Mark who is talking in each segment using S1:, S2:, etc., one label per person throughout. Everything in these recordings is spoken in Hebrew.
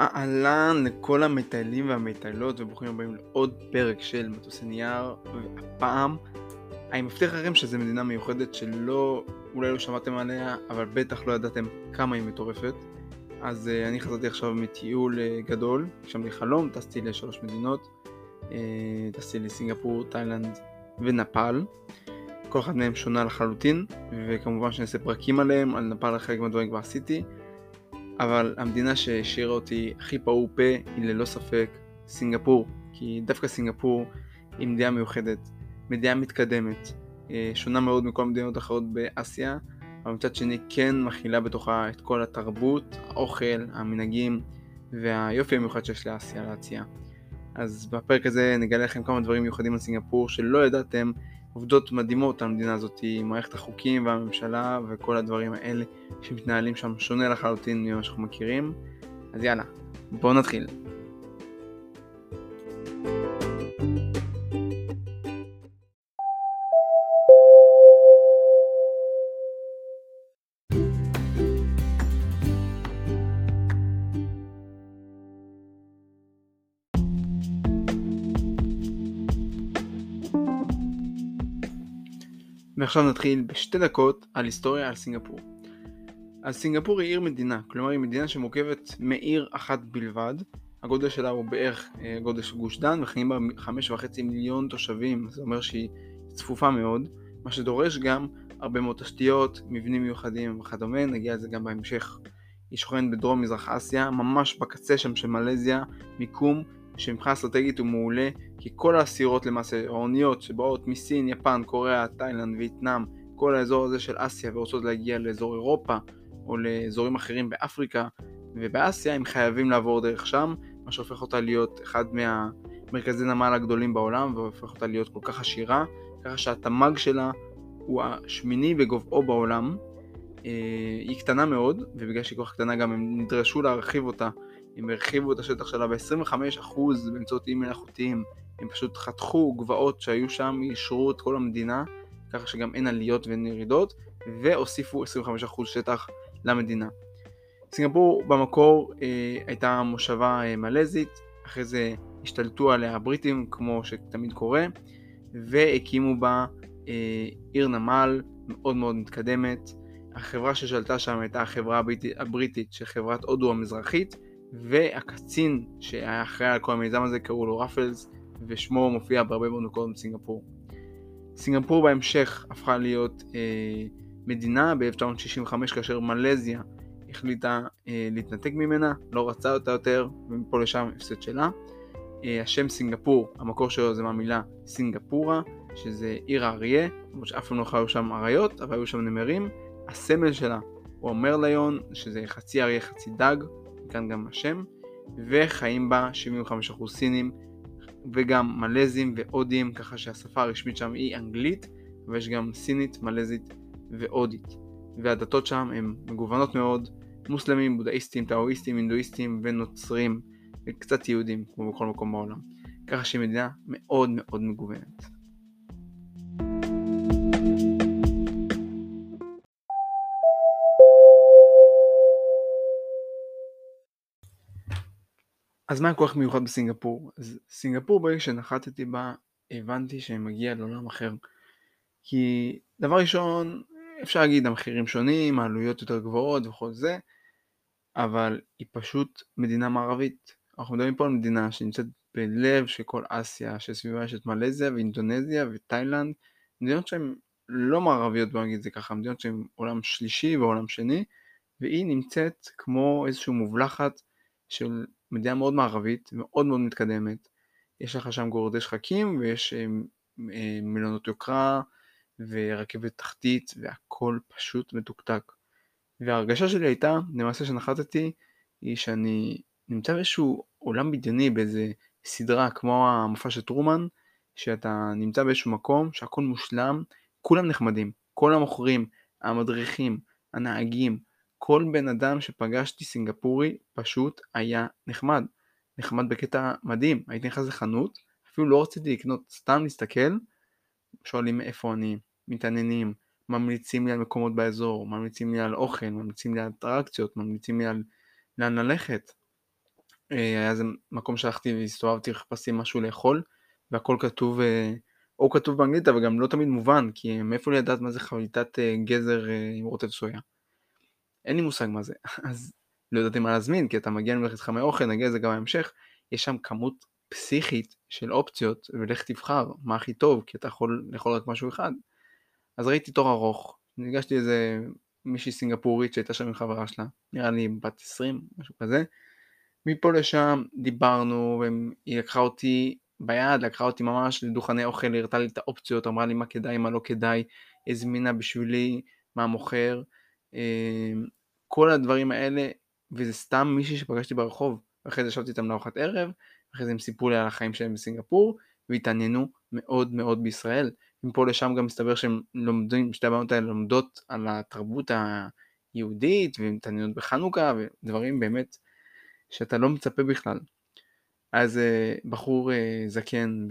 S1: אהלן לכל המטיילים והמטיילות וברוכים הבאים לעוד פרק של מטוסי נייר והפעם אני מבטיח לכם שזו מדינה מיוחדת שלא, אולי לא שמעתם עליה אבל בטח לא ידעתם כמה היא מטורפת. אז uh, אני חזרתי עכשיו מטיול uh, גדול, שם לי חלום, טסתי לשלוש מדינות uh, טסתי לסינגפור, תאילנד ונפאל. כל אחד מהם שונה לחלוטין וכמובן שאני אעשה פרקים עליהם, על נפאל חלק מהדברים כבר עשיתי אבל המדינה שהשאירה אותי הכי פעור פה היא ללא ספק סינגפור, כי דווקא סינגפור היא מדינה מיוחדת, מדינה מתקדמת, אה, שונה מאוד מכל המדינות האחרות באסיה, אבל מצד שני כן מכילה בתוכה את כל התרבות, האוכל, המנהגים והיופי המיוחד שיש לאסיה להציע. אז בפרק הזה נגלה לכם כמה דברים מיוחדים על סינגפור שלא ידעתם עובדות מדהימות על המדינה הזאת, מערכת החוקים והממשלה וכל הדברים האלה שמתנהלים שם שונה לחלוטין ממה שאנחנו מכירים. אז יאללה, בואו נתחיל. ועכשיו נתחיל בשתי דקות על היסטוריה על סינגפור. אז סינגפור היא עיר מדינה, כלומר היא מדינה שמורכבת מעיר אחת בלבד, הגודל שלה הוא בערך אה, גודל של גוש דן וחיים בה חמש וחצי מיליון תושבים, זה אומר שהיא צפופה מאוד, מה שדורש גם הרבה מאוד תשתיות, מבנים מיוחדים וכדומה, נגיע לזה גם בהמשך. היא שוכנת בדרום מזרח אסיה, ממש בקצה שם של מלזיה, מיקום שמבחינה אסטרטגית הוא מעולה, כי כל הסירות למעשה, האוניות שבאות מסין, יפן, קוריאה, תאילנד, וייטנאם, כל האזור הזה של אסיה ורוצות להגיע לאזור אירופה או לאזורים אחרים באפריקה ובאסיה, הם חייבים לעבור דרך שם, מה שהופך אותה להיות אחד מהמרכזי נמל הגדולים בעולם והופך אותה להיות כל כך עשירה, ככה שהתמ"ג שלה הוא השמיני בגובהו בעולם. אה, היא קטנה מאוד, ובגלל שהיא כל כך קטנה גם הם נדרשו להרחיב אותה הם הרחיבו את השטח שלה ב-25% באמצעות איים מלאכותיים. הם פשוט חתכו גבעות שהיו שם, אישרו את כל המדינה, ככה שגם אין עליות ואין ירידות, והוסיפו 25% שטח למדינה. סינגפור במקור אה, הייתה מושבה אה, מלזית, אחרי זה השתלטו עליה הבריטים, כמו שתמיד קורה, והקימו בה אה, עיר נמל מאוד מאוד מתקדמת. החברה ששלטה שם הייתה החברה הבריטית של חברת הודו המזרחית, והקצין שהיה אחראי על כל המיזם הזה קראו לו רפלס ושמו מופיע בהרבה מאוד מקומות בסינגפור. סינגפור בהמשך הפכה להיות אה, מדינה ב-1965 כאשר מלזיה החליטה אה, להתנתק ממנה, לא רצה אותה יותר ומפה לשם הפסד שלה. אה, השם סינגפור, המקור שלו זה מהמילה סינגפורה, שזה עיר האריה, למרות שאף פעם לא חיו שם אריות, אבל היו שם נמרים. הסמל שלה הוא המרליון, שזה חצי אריה חצי דג, מכאן גם השם, וחיים בה 75% סינים וגם מלזים והודים, ככה שהשפה הרשמית שם היא אנגלית, ויש גם סינית, מלזית והודית. והדתות שם הן מגוונות מאוד, מוסלמים, בודהיסטים, טאואיסטים, הינדואיסטים ונוצרים, וקצת יהודים, כמו בכל מקום בעולם. ככה שהיא מדינה מאוד מאוד מגוונת. אז מה כך מיוחד בסינגפור? אז סינגפור ברגע שנחתתי בה הבנתי שאני מגיע לעולם אחר. כי דבר ראשון אפשר להגיד המחירים שונים, העלויות יותר גבוהות וכל זה, אבל היא פשוט מדינה מערבית. אנחנו מדברים פה על מדינה שנמצאת בלב של כל אסיה, שסביבה יש את מלזיה ואינדונזיה ותאילנד, מדינות שהן לא מערביות בוא נגיד את זה ככה, מדינות שהן עולם שלישי ועולם שני, והיא נמצאת כמו איזושהי מובלחת של מדינה מאוד מערבית, מאוד מאוד מתקדמת. יש לך שם גורדי שחקים ויש אה, אה, מלונות יוקרה ורכבת תחתית והכל פשוט מתוקתק. וההרגשה שלי הייתה, למעשה שנחתתי, היא שאני נמצא באיזשהו עולם בדיוני באיזה סדרה כמו המופע של טרומן, שאתה נמצא באיזשהו מקום שהכל מושלם, כולם נחמדים, כל המוכרים, המדריכים, הנהגים, כל בן אדם שפגשתי סינגפורי פשוט היה נחמד. נחמד בקטע מדהים. הייתי נכנס לחנות, אפילו לא רציתי לקנות, סתם להסתכל, שואלים איפה אני, מתעניינים, ממליצים לי על מקומות באזור, ממליצים לי על אוכל, ממליצים לי על אטרקציות, ממליצים לי על לאן ללכת. אה, היה איזה מקום שהלכתי והסתובבתי, חיפשתי משהו לאכול, והכל כתוב, אה, או כתוב באנגלית, אבל גם לא תמיד מובן, כי מאיפה לי לדעת מה זה חביתת אה, גזר עם רוטב סויה? אין לי מושג מה זה, אז לא ידעתי מה להזמין, כי אתה מגיע למלאכת חמי אוכל, נגיע לזה גם בהמשך, יש שם כמות פסיכית של אופציות, ולך תבחר מה הכי טוב, כי אתה יכול לאכול רק משהו אחד. אז ראיתי תור ארוך, ניגשתי איזה מישהי סינגפורית שהייתה שם עם חברה שלה, נראה לי בת 20, משהו כזה. מפה לשם דיברנו, והיא לקחה אותי ביד, לקחה אותי ממש לדוכני אוכל, הראתה לי את האופציות, אמרה לי מה כדאי, מה לא כדאי, הזמינה בשבילי, מה מוכר, כל הדברים האלה, וזה סתם מישהי שפגשתי ברחוב, ואחרי זה ישבתי איתם לארוחת ערב, אחרי זה הם סיפרו לי על החיים שלהם בסינגפור, והתעניינו מאוד מאוד בישראל. מפה לשם גם מסתבר שהם לומדים, שתי הבנות האלה לומדות על התרבות היהודית, ומתעניינות בחנוכה, ודברים באמת שאתה לא מצפה בכלל. אז אה, בחור אה, זקן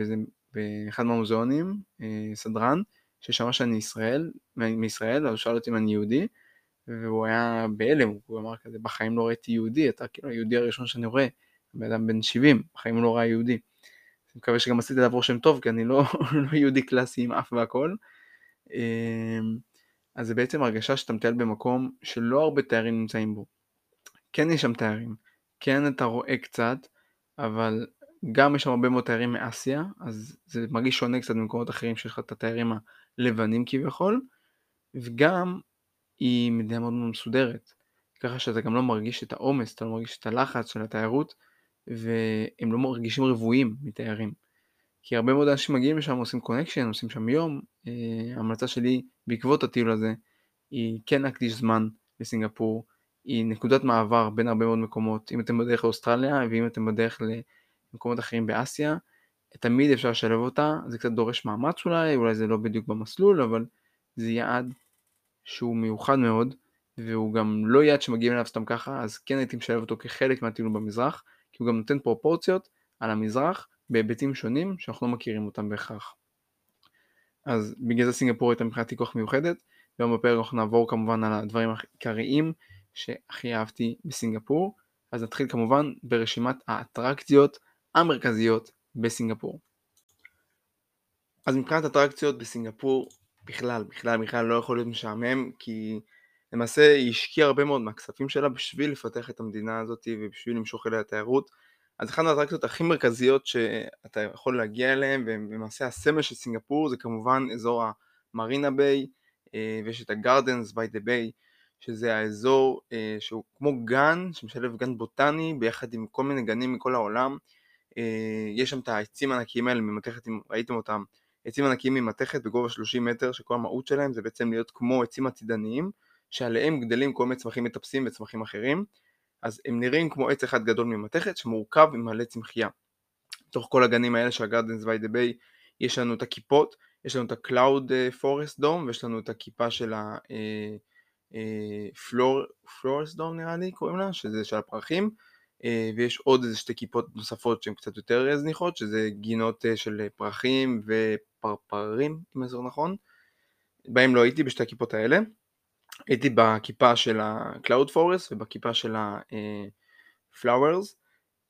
S1: באחד מהמוזיאונים, אה, סדרן, ששמע שאני ישראל, מישראל, אז הוא שאל אותי אם אני יהודי, והוא היה בהלם, הוא אמר כזה, בחיים לא ראיתי יהודי, אתה כאילו היהודי הראשון שאני רואה, בן אדם בן 70, בחיים לא ראה יהודי. אני מקווה שגם עשיתי לעבור שם טוב, כי אני לא, לא יהודי קלאסי עם אף והכל. אז זה בעצם הרגשה שאתה מטייל במקום שלא הרבה תיירים נמצאים בו. כן יש שם תיירים, כן אתה רואה קצת, אבל גם יש שם הרבה מאוד תיירים מאסיה, אז זה מרגיש שונה קצת במקומות אחרים שיש לך את התיירים הלבנים כביכול, וגם היא מדינה מאוד מאוד מסודרת, ככה שאתה גם לא מרגיש את העומס, אתה לא מרגיש את הלחץ של התיירות, והם לא מרגישים רבועים מתיירים. כי הרבה מאוד אנשים מגיעים לשם, עושים קונקשן, עושים שם יום. אה, ההמלצה שלי בעקבות הטיול הזה היא כן להקדיש זמן לסינגפור, היא נקודת מעבר בין הרבה מאוד מקומות. אם אתם בדרך לאוסטרליה ואם אתם בדרך למקומות אחרים באסיה, תמיד אפשר לשלב אותה, זה קצת דורש מאמץ אולי, אולי זה לא בדיוק במסלול, אבל זה יעד שהוא מיוחד מאוד, והוא גם לא יעד שמגיעים אליו סתם ככה, אז כן הייתי משלב אותו כחלק מהטיול במזרח, כי הוא גם נותן פרופורציות על המזרח בהיבטים שונים שאנחנו לא מכירים אותם בהכרח. אז בגלל זה סינגפור הייתה מבחינת תיקוח מיוחדת, היום בפרק אנחנו נעבור כמובן על הדברים העיקריים שהכי אהבתי בסינגפור, אז נתחיל כמובן ברשימת האטרקציות המרכזיות בסינגפור. אז מבחינת אטרקציות בסינגפור בכלל, בכלל, בכלל לא יכול להיות משעמם, כי למעשה היא השקיעה הרבה מאוד מהכספים שלה בשביל לפתח את המדינה הזאת ובשביל למשוך אליה תיירות. אז אחת האטרקציות הכי מרכזיות שאתה יכול להגיע אליהן, ולמעשה הסמל של סינגפור זה כמובן אזור ה Marina Bay, אה, ויש את ה Gardens by the Bay, שזה האזור אה, שהוא כמו גן, שמשלב גן בוטני ביחד עם כל מיני גנים מכל העולם. אה, יש שם את העצים הענקיים האלה ממתכת, אם ראיתם אותם, עצים ענקיים ממתכת בגובה 30 מטר, שכל המהות שלהם זה בעצם להיות כמו עצים עתידניים, שעליהם גדלים כל מיני צמחים מטפסים וצמחים אחרים. אז הם נראים כמו עץ אחד גדול ממתכת שמורכב עם מלא צמחייה. בתוך כל הגנים האלה של הגרדנס ויידה ביי יש לנו את הכיפות, יש לנו את ה-Cloud Forest Dome ויש לנו את הכיפה של ה... פלורס דום נראה לי קוראים לה, שזה של הפרחים, אה, ויש עוד איזה שתי כיפות נוספות שהן קצת יותר זניחות, שזה גינות אה, של פרחים ופרפרים, אם זוכר נכון, בהם לא הייתי בשתי הכיפות האלה, הייתי בכיפה של ה-Cloud Forest ובכיפה של ה-Flowers,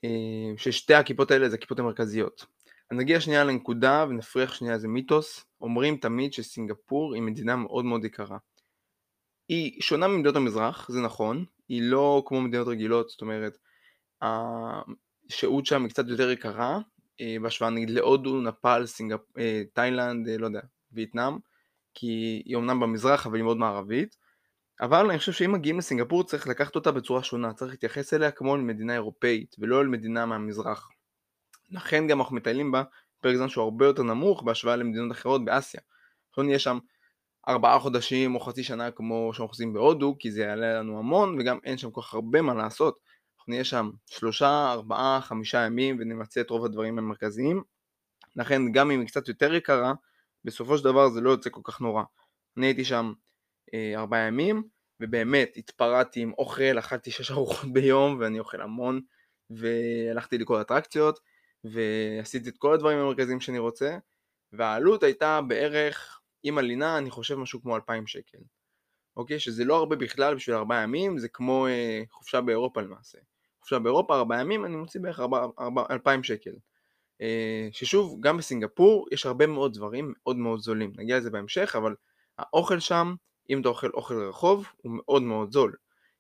S1: אה, ששתי הכיפות האלה זה הכיפות המרכזיות. אז נגיע שנייה לנקודה ונפריח שנייה איזה מיתוס, אומרים תמיד שסינגפור היא מדינה מאוד מאוד יקרה. היא שונה ממדינות המזרח, זה נכון, היא לא כמו מדינות רגילות, זאת אומרת, השהות שם היא קצת יותר יקרה, אה, בהשוואה נגיד להודו, נפאל, סינגפ... אה, תאילנד, אה, לא יודע, וייטנאם, כי היא אמנם במזרח אבל היא מאוד מערבית, אבל אני חושב שאם מגיעים לסינגפור צריך לקחת אותה בצורה שונה, צריך להתייחס אליה כמו למדינה אירופאית ולא למדינה מהמזרח. לכן גם אנחנו מטיילים בה פרק זמן שהוא הרבה יותר נמוך בהשוואה למדינות אחרות באסיה. אנחנו נהיה שם ארבעה חודשים או חצי שנה כמו שאנחנו עושים בהודו, כי זה יעלה לנו המון וגם אין שם כל כך הרבה מה לעשות. נהיה שם שלושה, ארבעה, חמישה ימים ונמצא את רוב הדברים המרכזיים. לכן גם אם היא קצת יותר יקרה, בסופו של דבר זה לא יוצא כל כך נורא. אני הייתי שם אה, ארבעה ימים, ובאמת התפרעתי עם אוכל, אכלתי שש ארוחות ביום ואני אוכל המון, והלכתי לכל אטרקציות, ועשיתי את כל הדברים המרכזיים שאני רוצה, והעלות הייתה בערך עם הלינה אני חושב משהו כמו 2,000 שקל. אוקיי? שזה לא הרבה בכלל בשביל ארבעה ימים, זה כמו אה, חופשה באירופה למעשה. חופשה באירופה, ארבעה ימים, אני מוציא בערך אלפיים שקל. אה, ששוב, גם בסינגפור יש הרבה מאוד דברים מאוד מאוד זולים, נגיע לזה בהמשך, אבל האוכל שם, אם אתה אוכל אוכל רחוב, הוא מאוד מאוד זול.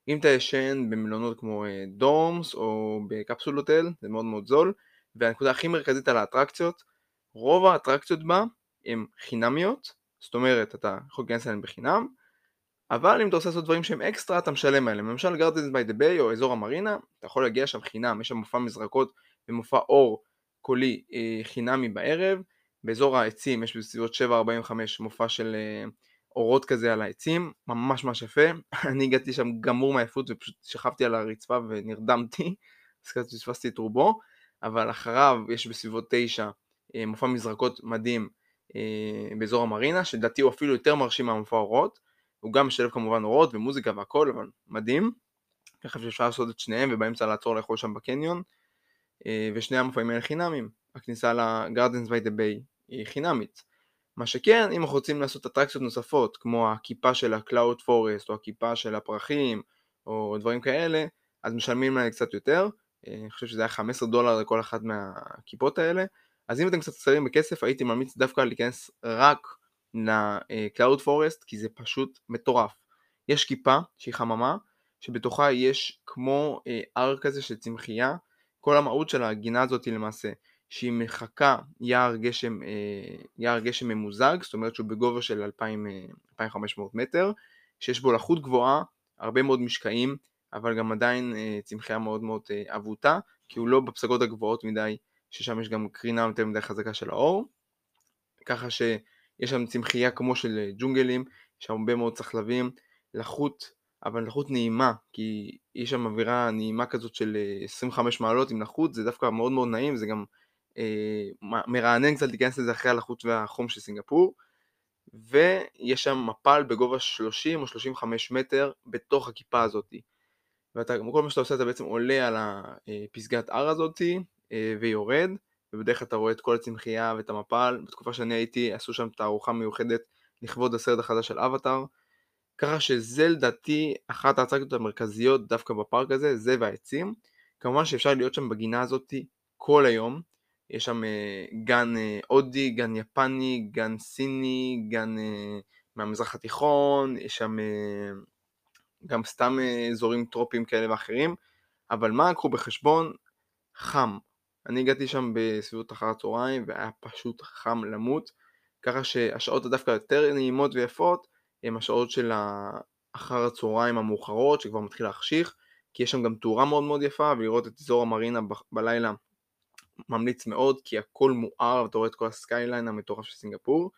S1: אם אתה ישן במלונות כמו dorms או ב capsule hotel, זה מאוד מאוד זול, והנקודה הכי מרכזית על האטרקציות, רוב האטרקציות בה הן חינמיות, זאת אומרת אתה יכול להיכנס אליהן בחינם, אבל אם אתה רוצה לעשות דברים שהם אקסטרה אתה משלם עליהם, למשל Gardens by the Bay או אזור המרינה, אתה יכול להגיע שם חינם, יש שם מופע מזרקות ומופע אורקולי אה, חינמי בערב, באזור העצים יש בסביבות 7.45 מופע של אה, אורות כזה על העצים, ממש ממש יפה, אני הגעתי שם גמור מעייפות ופשוט שכבתי על הרצפה ונרדמתי, אז כזה פספסתי את רובו, אבל אחריו יש בסביבות 9 אה, מופע מזרקות מדהים אה, באזור המרינה, שלדעתי הוא אפילו יותר מרשים מהמופע אורות, הוא גם משלב כמובן אורות ומוזיקה והכל, אבל מדהים. ככה שאפשר לעשות את שניהם ובאמצע לעצור לאכול שם בקניון. אה, ושני המופעים האלה חינמים. הכניסה לגרדנס by the bay היא חינמית. מה שכן, אם אנחנו רוצים לעשות אטרקציות נוספות, כמו הכיפה של ה-Cloud Forest, או הכיפה של הפרחים, או דברים כאלה, אז משלמים להם קצת יותר. אה, אני חושב שזה היה 15 דולר לכל אחת מהכיפות האלה. אז אם אתם קצת קצרים בכסף, הייתי ממליץ דווקא להיכנס רק ל-Cloud Forest, כי זה פשוט מטורף. יש כיפה שהיא חממה, שבתוכה יש כמו אה, הר כזה של צמחייה, כל המהות של הגינה הזאת היא למעשה שהיא מחכה יער גשם, אה, יער גשם ממוזג, זאת אומרת שהוא בגובה של 2,000, 2,500 אה, מטר, שיש בו לחות גבוהה, הרבה מאוד משקעים, אבל גם עדיין צמחייה מאוד מאוד אבותה, כי הוא לא בפסגות הגבוהות מדי, ששם יש גם קרינה יותר מדי חזקה של האור, ככה ש... יש שם צמחייה כמו של אה, ג'ונגלים, יש שם הרבה מאוד צחלבים, לחות, אבל לחות נעימה, כי יש שם אווירה נעימה כזאת של 25 אה, מעלות עם לחות, זה דווקא מאוד מאוד נעים, זה גם אה, מרענן קצת להיכנס לזה אחרי הלחות והחום של סינגפור, ויש שם מפל בגובה 30 או 35 מטר בתוך הכיפה הזאתי. ואתה, כל מה שאתה עושה אתה בעצם עולה על הפסגת הר הזאתי ויורד, ובדרך כלל אתה רואה את כל הצמחייה ואת המפל, בתקופה שאני הייתי עשו שם תערוכה מיוחדת לכבוד הסרט החדש של אבטאר, ככה שזה לדעתי אחת האטרקציות המרכזיות דווקא בפארק הזה, זה והעצים, כמובן שאפשר להיות שם בגינה הזאת כל היום, יש שם אה, גן אה, הודי, גן יפני, גן סיני, גן אה, מהמזרח התיכון, יש שם גם סתם אזורים טרופיים כאלה ואחרים, אבל מה קחו בחשבון? חם, אני הגעתי שם בסביבות אחר הצהריים והיה פשוט חם למות, ככה שהשעות הדווקא יותר נעימות ויפות הן השעות של אחר הצהריים המאוחרות שכבר מתחיל להחשיך, כי יש שם גם תאורה מאוד מאוד יפה ולראות את אזור המרינה ב- בלילה ממליץ מאוד כי הכל מואר ואתה רואה את כל ה skyline המטורף של סינגפור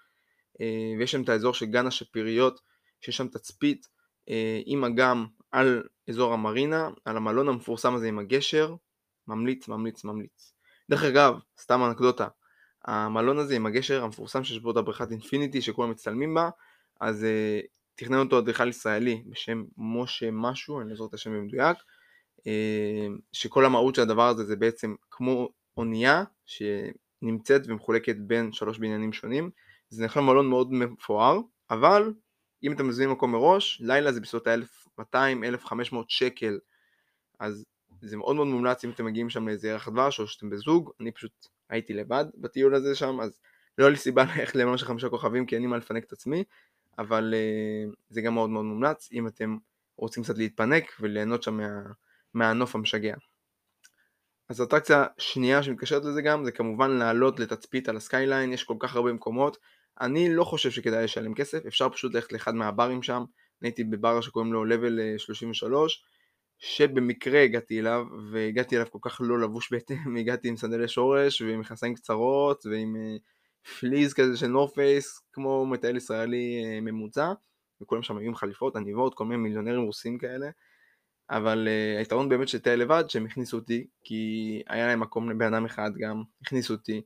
S1: אה, ויש שם את האזור של גן השפיריות שיש שם תצפית אה, עם אגם על אזור המרינה, על המלון המפורסם הזה עם הגשר, ממליץ ממליץ ממליץ. דרך אגב, סתם אנקדוטה, המלון הזה עם הגשר המפורסם שיש בו את הבריכת אינפיניטי שכולם מצטלמים בה, אז uh, תכנן אותו אדריכל ישראלי בשם משה משהו, אני לא זוכר את השם במדויק, uh, שכל המהות של הדבר הזה זה בעצם כמו אונייה שנמצאת ומחולקת בין שלוש בניינים שונים, זה נחשב מלון מאוד מפואר, אבל אם אתם מזמינים מקום מראש, לילה זה בסביבות ה-1200-1500 שקל, אז זה מאוד מאוד מומלץ אם אתם מגיעים שם לאיזה ירח דבש או שאתם בזוג, אני פשוט הייתי לבד בטיול הזה שם, אז לא היה לי סיבה ללכת למלון של חמישה כוכבים כי אין לי מה לפנק את עצמי, אבל uh, זה גם מאוד מאוד מומלץ אם אתם רוצים קצת להתפנק וליהנות שם מה, מהנוף המשגע. אז אטרקציה שנייה שמתקשרת לזה גם זה כמובן לעלות לתצפית על ה skyline, יש כל כך הרבה מקומות, אני לא חושב שכדאי לשלם כסף, אפשר פשוט ללכת לאחד מהברים שם, אני הייתי בבר שקוראים לו Level 33, שבמקרה הגעתי אליו, והגעתי אליו כל כך לא לבוש בהתאם, הגעתי עם סנדלי שורש ועם מכנסיים קצרות ועם פליז אה, כזה של North Face, כמו מטייל ישראלי אה, ממוצע, וכולם שם היו עם חליפות, עניבות, כל מיני מיליונרים רוסים כאלה, אבל uh, היתרון באמת של לטייל לבד, שהם הכניסו אותי, כי היה להם מקום לבן אדם אחד גם, הכניסו אותי,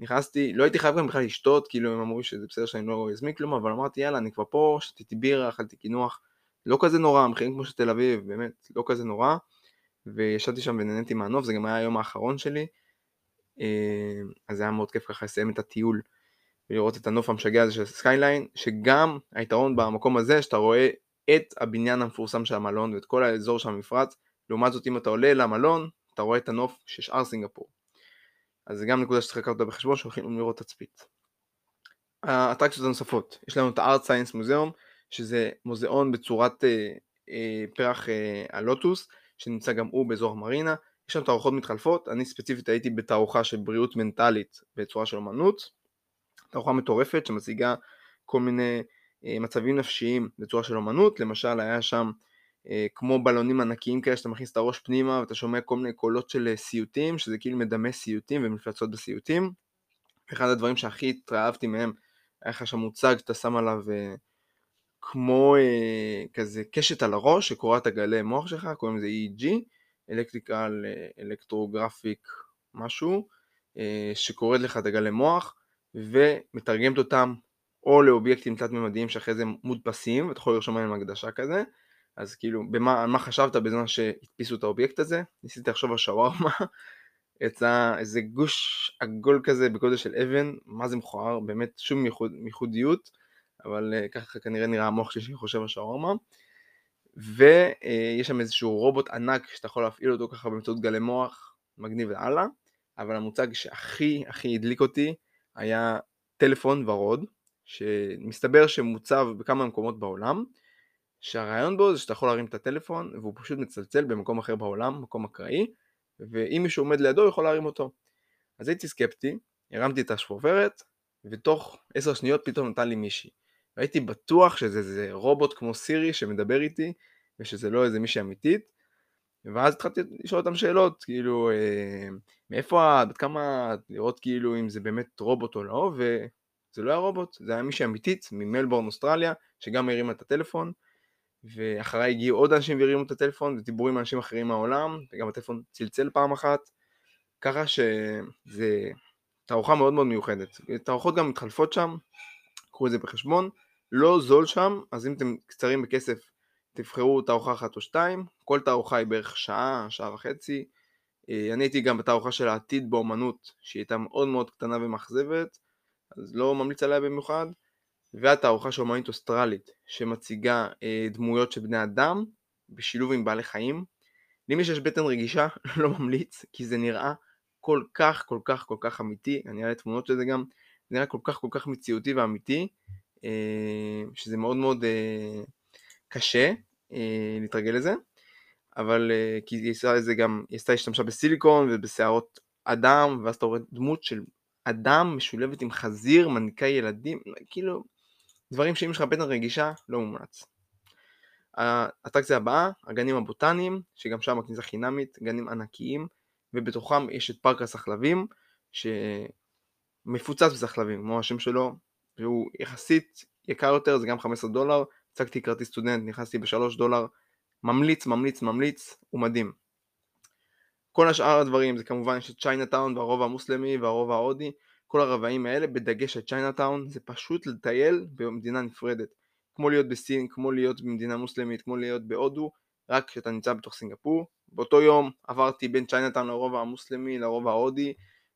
S1: נכנסתי, לא הייתי חייב גם בכלל לשתות, כאילו הם אמרו שזה בסדר שאני לא אזמין כלום, אבל אמרתי יאללה אני כבר פה, שתיתי בירה, אכלתי קינוח, לא כזה נורא, המחירים כמו של תל אביב, באמת, לא כזה נורא, וישבתי שם ונהניתי מהנוף, זה גם היה היום האחרון שלי, אה, אז זה היה מאוד כיף ככה לסיים את הטיול ולראות את הנוף המשגע הזה של skyline, שגם היתרון במקום הזה שאתה רואה את הבניין המפורסם של המלון ואת כל האזור של המפרץ לעומת זאת אם אתה עולה למלון, אתה רואה את הנוף של שאר סינגפור. אז זה גם נקודה שצריך לקחת בחשבון שהולכים לראות תצפית. האטרקציות הנוספות, יש לנו את הארט סיינס מוזיאום, שזה מוזיאון בצורת אה, אה, פרח אה, הלוטוס, שנמצא גם הוא באזור המרינה, יש שם תערוכות מתחלפות, אני ספציפית הייתי בתערוכה של בריאות מנטלית בצורה של אמנות, תערוכה מטורפת שמציגה כל מיני מצבים נפשיים בצורה של אמנות, למשל היה שם כמו בלונים ענקיים כאלה שאתה מכניס את הראש פנימה ואתה שומע כל מיני קולות של סיוטים, שזה כאילו מדמה סיוטים ומפלצות בסיוטים. אחד הדברים שהכי התלהבתי מהם, היה לך שם מוצג שאתה שם עליו כמו כזה קשת על הראש שקורא את הגלי מוח שלך, קוראים לזה EEG, electrical electrographic משהו, שקוראת לך את הגלי מוח ומתרגמת אותם או לאובייקטים תלת-ממדיים שאחרי זה מודפסים, ואתה יכול לרשום עליהם הקדשה כזה, אז כאילו, במה, מה חשבת בזמן שהדפיסו את האובייקט הזה? ניסיתי לחשוב על שווארמה, יצא איזה גוש עגול כזה בגודל של אבן, מה זה מכוער, באמת שום ייחוד, ייחודיות, אבל uh, ככה כנראה נראה המוח שלי שחושב על שווארמה. ויש שם איזשהו רובוט ענק שאתה יכול להפעיל אותו ככה באמצעות גלי מוח, מגניב לאללה, אבל המוצג שהכי הכי הדליק אותי היה טלפון ורוד, שמסתבר שמוצב בכמה מקומות בעולם, שהרעיון בו זה שאתה יכול להרים את הטלפון והוא פשוט מצלצל במקום אחר בעולם, מקום אקראי, ואם מישהו עומד לידו הוא יכול להרים אותו. אז הייתי סקפטי, הרמתי את השפופרת, ותוך עשר שניות פתאום נתן לי מישהי. והייתי בטוח שזה איזה רובוט כמו סירי שמדבר איתי, ושזה לא איזה מישהי אמיתית, ואז התחלתי לשאול אותם שאלות, כאילו, אה, מאיפה את, בת כמה לראות כאילו אם זה באמת רובוט או לא, וזה לא היה רובוט, זה היה מישהי אמיתית ממלבורן אוסטרליה, שגם הרימה את הטלפון, ואחריי הגיעו עוד אנשים והרימו את הטלפון ודיברו עם אנשים אחרים מהעולם וגם הטלפון צלצל פעם אחת. ככה שזה תערוכה מאוד מאוד מיוחדת. תערוכות גם מתחלפות שם קחו את זה בחשבון לא זול שם אז אם אתם קצרים בכסף תבחרו תערוכה אחת או שתיים. כל תערוכה היא בערך שעה, שעה וחצי. אה, אני הייתי גם בתערוכה של העתיד באומנות שהיא הייתה מאוד מאוד קטנה ומאכזבת אז לא ממליץ עליה במיוחד. והתערוכה של אומנית אוסטרלית שמציגה אה, דמויות של בני אדם בשילוב עם בעלי חיים. למי שיש בטן רגישה לא ממליץ כי זה נראה כל כך כל כך כל כך אמיתי, אני אראה תמונות של זה גם, זה נראה כל כך כל כך מציאותי ואמיתי שזה מאוד מאוד אה, קשה אה, להתרגל לזה אבל אה, כי היא עושה לזה גם, היא עשתה השתמשה בסיליקון ובשערות אדם ואז אתה רואה דמות של אדם משולבת עם חזיר, מנהיגה ילדים, כאילו דברים שאם יש לך בטן רגישה, לא מומלץ. האטרקציה הבאה, הגנים הבוטניים, שגם שם הכניסה חינמית, גנים ענקיים, ובתוכם יש את פארק הסחלבים, שמפוצץ בסחלבים, כמו השם שלו, והוא יחסית יקר יותר, זה גם 15 דולר, הצגתי כרטיס סטודנט, נכנסתי ב-3 דולר, ממליץ, ממליץ, ממליץ, הוא מדהים. כל השאר הדברים זה כמובן יש את צ'יינאטאון והרובע המוסלמי והרובע ההודי, כל הרבעים האלה, בדגש על צ'יינאטאון, זה פשוט לטייל במדינה נפרדת. כמו להיות בסין, כמו להיות במדינה מוסלמית, כמו להיות בהודו, רק כשאתה נמצא בתוך סינגפור. באותו יום עברתי בין צ'יינאטאון לרובע המוסלמי לרובע ההודי,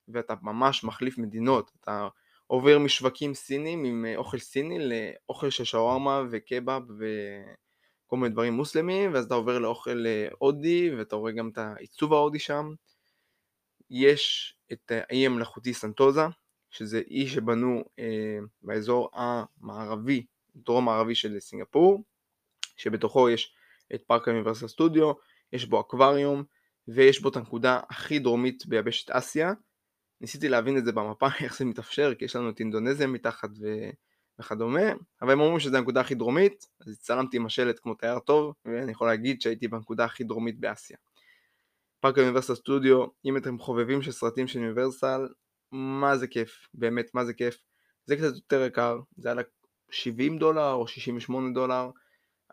S1: ואתה ממש מחליף מדינות. אתה עובר משווקים סינים עם אה, אוכל סיני לאוכל של שווארמה וקבאב וכל מיני דברים מוסלמיים, ואז אתה עובר לאוכל אה, הודי, ואתה רואה גם את העיצוב ההודי שם. יש את האי המלאכותי סנטוזה, שזה אי שבנו אה, באזור המערבי, דרום מערבי של סינגפור, שבתוכו יש את פארק האוניברסיטה סטודיו, יש בו אקווריום, ויש בו את הנקודה הכי דרומית ביבשת אסיה. ניסיתי להבין את זה במפה, איך זה מתאפשר, כי יש לנו את אינדונזיה מתחת ו... וכדומה, אבל הם אומרים שזו הנקודה הכי דרומית, אז הצטלמתי עם השלט כמו תייר טוב, ואני יכול להגיד שהייתי בנקודה הכי דרומית באסיה. פארק האוניברסיטה סטודיו, אם אתם חובבים של סרטים של אוניברסל, מה זה כיף, באמת מה זה כיף. זה קצת יותר יקר, זה היה 70 דולר או 68 דולר,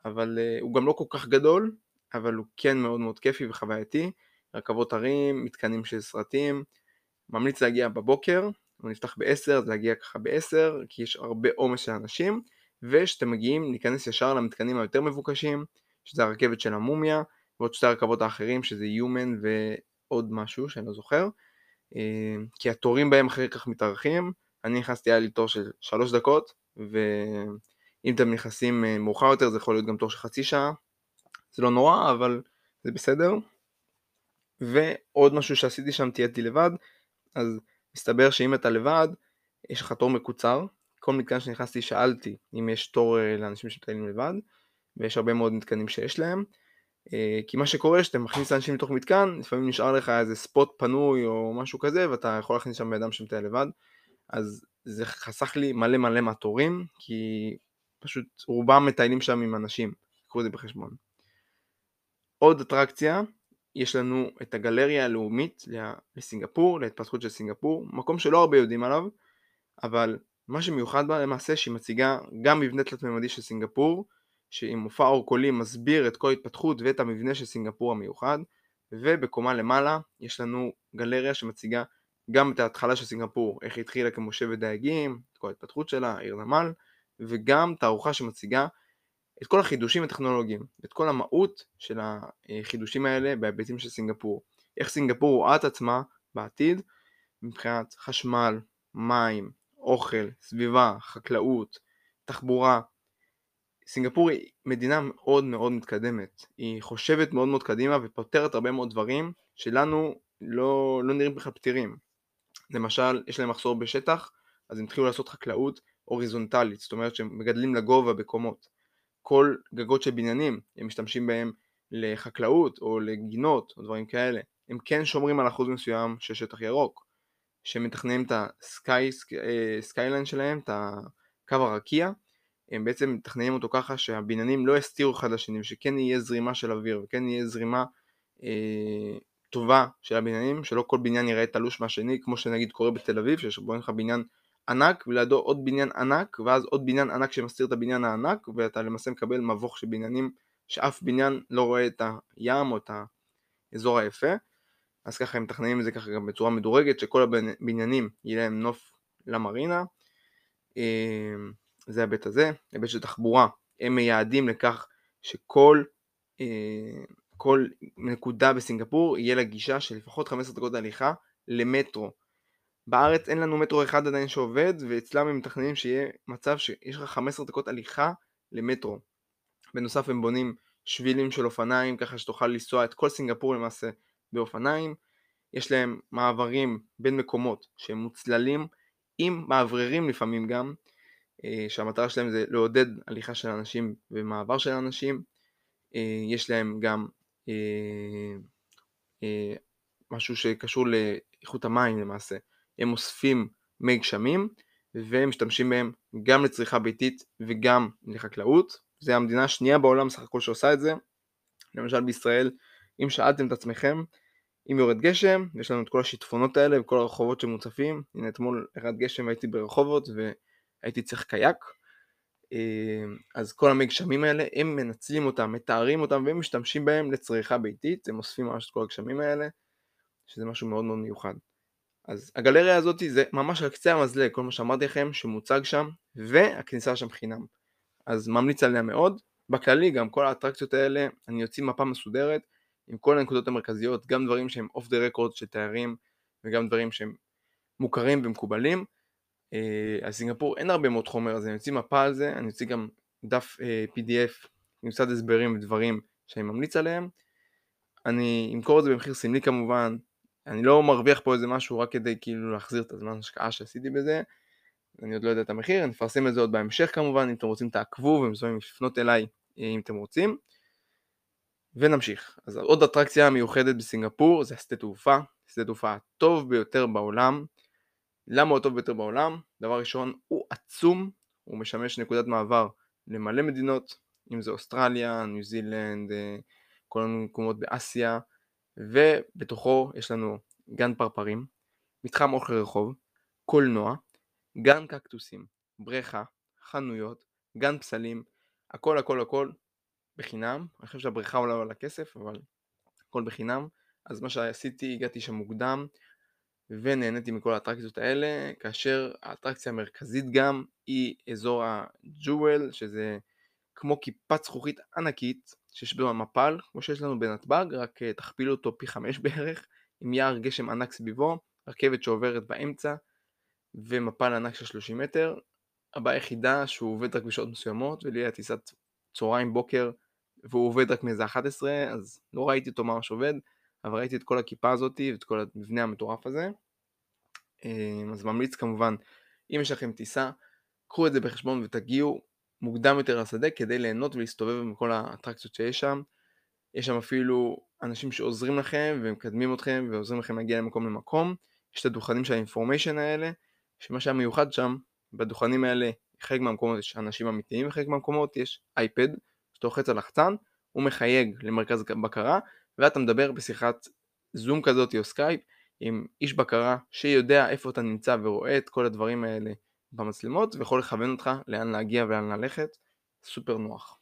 S1: אבל uh, הוא גם לא כל כך גדול, אבל הוא כן מאוד מאוד כיפי וחווייתי. רכבות הרים, מתקנים של סרטים, ממליץ להגיע בבוקר, הוא נפתח ב-10, אז להגיע ככה ב-10, כי יש הרבה עומס של אנשים, וכשאתם מגיעים להיכנס ישר למתקנים היותר מבוקשים, שזה הרכבת של המומיה, ועוד שתי הרכבות האחרים, שזה Human ועוד משהו שאני לא זוכר. אה, כי התורים בהם אחרי כך מתארחים, אני נכנסתי, היה לי תור של שלוש דקות, ואם אתם נכנסים אה, מאוחר יותר זה יכול להיות גם תור של חצי שעה, זה לא נורא, אבל זה בסדר. ועוד משהו שעשיתי שם, תהייתי לבד, אז מסתבר שאם אתה לבד, יש לך תור מקוצר. כל מתקן שנכנסתי שאלתי אם יש תור אה, לאנשים שמטיילים לבד, ויש הרבה מאוד מתקנים שיש להם. אה, כי מה שקורה שאתה מכניס אנשים לתוך מתקן, לפעמים נשאר לך איזה ספוט פנוי או משהו כזה, ואתה יכול להכניס שם בן אדם שמטייל לבד. אז זה חסך לי מלא מלא מהתורים, כי פשוט רובם מטיילים שם עם אנשים, קחו את זה בחשבון. עוד אטרקציה, יש לנו את הגלריה הלאומית לסינגפור, להתפתחות של סינגפור, מקום שלא הרבה יודעים עליו, אבל מה שמיוחד בה למעשה שהיא מציגה גם מבנה תלת-ממדי של סינגפור, שעם מופע אור קולי מסביר את כל ההתפתחות ואת המבנה של סינגפור המיוחד, ובקומה למעלה יש לנו גלריה שמציגה גם את ההתחלה של סינגפור, איך היא התחילה כמושבת דייגים, את כל ההתפתחות שלה, עיר נמל, וגם תערוכה שמציגה את כל החידושים הטכנולוגיים, את כל המהות של החידושים האלה בהיבטים של סינגפור. איך סינגפור רואה את עצמה בעתיד מבחינת חשמל, מים, אוכל, סביבה, חקלאות, תחבורה. סינגפור היא מדינה מאוד מאוד מתקדמת, היא חושבת מאוד מאוד קדימה ופותרת הרבה מאוד דברים שלנו לא, לא נראים בכלל פתירים. למשל, יש להם מחסור בשטח, אז הם התחילו לעשות חקלאות הוריזונטלית, זאת אומרת שהם מגדלים לגובה בקומות. כל גגות של בניינים, הם משתמשים בהם לחקלאות או לגינות או דברים כאלה. הם כן שומרים על אחוז מסוים של שטח ירוק. שהם מתכננים את הסקיילן אה, שלהם, את הקו הרקיע, הם בעצם מתכננים אותו ככה שהבניינים לא יסתירו אחד לשני, ושכן יהיה זרימה של אוויר, וכן יהיה זרימה אה, טובה של הבניינים, שלא כל בניין יראה תלוש מהשני, כמו שנגיד קורה בתל אביב, שיש בו לך בניין ענק, ולידו עוד בניין ענק, ואז עוד בניין ענק שמסתיר את הבניין הענק, ואתה למעשה מקבל מבוך של בניינים, שאף בניין לא רואה את הים או את האזור היפה. אז ככה הם מתכננים את זה ככה גם בצורה מדורגת, שכל הבניינים יהיה להם נוף למרינה. אמ, זה ההיבט הזה. היבט של תחבורה, הם מייעדים לכך שכל אה, כל נקודה בסינגפור יהיה לה גישה של לפחות 15 דקות הליכה למטרו. בארץ אין לנו מטרו אחד עדיין שעובד, ואצלם הם מתכננים שיהיה מצב שיש לך 15 דקות הליכה למטרו. בנוסף הם בונים שבילים של אופניים, ככה שתוכל לנסוע את כל סינגפור למעשה באופניים. יש להם מעברים בין מקומות שהם מוצללים עם מאווררים לפעמים גם, אה, שהמטרה שלהם זה לעודד הליכה של אנשים ומעבר של אנשים. אה, יש להם גם אה, משהו שקשור לאיכות המים למעשה. הם אוספים מי גשמים והם משתמשים בהם גם לצריכה ביתית וגם לחקלאות. זה המדינה השנייה בעולם סך הכל שעושה את זה. למשל בישראל, אם שאלתם את עצמכם, אם יורד גשם, יש לנו את כל השיטפונות האלה וכל הרחובות שמוצפים. הנה אתמול ירד גשם והייתי ברחובות והייתי צריך קייק. אה, אז כל המי גשמים האלה, הם מנצלים אותם, מתארים אותם והם משתמשים בהם לצריכה ביתית, הם אוספים ממש את כל הגשמים האלה, שזה משהו מאוד מאוד מיוחד. אז הגלריה הזאת זה ממש על קצה המזלג, כל מה שאמרתי לכם שמוצג שם, והכניסה שם חינם. אז ממליץ עליה מאוד. בכללי גם כל האטרקציות האלה, אני יוציא מפה מסודרת עם כל הנקודות המרכזיות, גם דברים שהם אוף דה רקורד של תיירים וגם דברים שהם מוכרים ומקובלים. אה, על סינגפור אין הרבה מאוד חומר, אז אני אוציא מפה על זה, אני אוציא גם דף אה, PDF עם קצת הסברים ודברים שאני ממליץ עליהם. אני אמכור את זה במחיר סמלי כמובן, אני לא מרוויח פה איזה משהו רק כדי כאילו להחזיר את הזמן השקעה שעשיתי בזה, אני עוד לא יודע את המחיר, אני אפרסם את זה עוד בהמשך כמובן, אם אתם רוצים תעקבו מוזמנים לפנות אליי אה, אם אתם רוצים. ונמשיך. אז עוד אטרקציה מיוחדת בסינגפור זה השדה תעופה, שדה תעופה הטוב ביותר בעולם. למה הוא הטוב ביותר בעולם? דבר ראשון, הוא עצום, הוא משמש נקודת מעבר למלא מדינות, אם זה אוסטרליה, ניו זילנד, אה, כל מיני מקומות באסיה, ובתוכו יש לנו גן פרפרים, מתחם אוכל רחוב, קולנוע, גן קקטוסים, בריכה, חנויות, גן פסלים, הכל הכל הכל בחינם, אני חושב שהבריכה עולה על הכסף, אבל הכל בחינם, אז מה שעשיתי, הגעתי שם מוקדם, ונהניתי מכל האטרקציות האלה, כאשר האטרקציה המרכזית גם היא אזור הג'וול, שזה כמו כיפת זכוכית ענקית, שיש בה מפל, כמו שיש לנו בנתב"ג, רק אה, תכפילו אותו פי חמש בערך, עם יער גשם ענק סביבו, רכבת שעוברת באמצע, ומפל ענק של 30 מטר. הבעיה היחידה שהוא עובד רק בשעות מסוימות, ולי היה טיסת צהריים בוקר והוא עובד רק מאיזה 11, אז לא ראיתי אותו ממש עובד, אבל ראיתי את כל הכיפה הזאת ואת כל המבנה המטורף הזה. אמ, אז ממליץ כמובן, אם יש לכם טיסה, קחו את זה בחשבון ותגיעו מוקדם יותר לשדה כדי ליהנות ולהסתובב עם כל האטרקציות שיש שם. יש שם אפילו אנשים שעוזרים לכם ומקדמים אתכם ועוזרים לכם להגיע למקום למקום. יש את הדוכנים של האינפורמיישן האלה, שמה שהיה מיוחד שם, בדוכנים האלה, חלק מהמקומות יש אנשים אמיתיים וחלק מהמקומות יש אייפד, שאתה לוחץ על לחצן, הוא מחייג למרכז בקרה, ואתה מדבר בשיחת זום כזאת או סקייפ עם איש בקרה שיודע איפה אתה נמצא ורואה את כל הדברים האלה במצלמות ויכול לכוון אותך לאן להגיע ולאן ללכת, סופר נוח.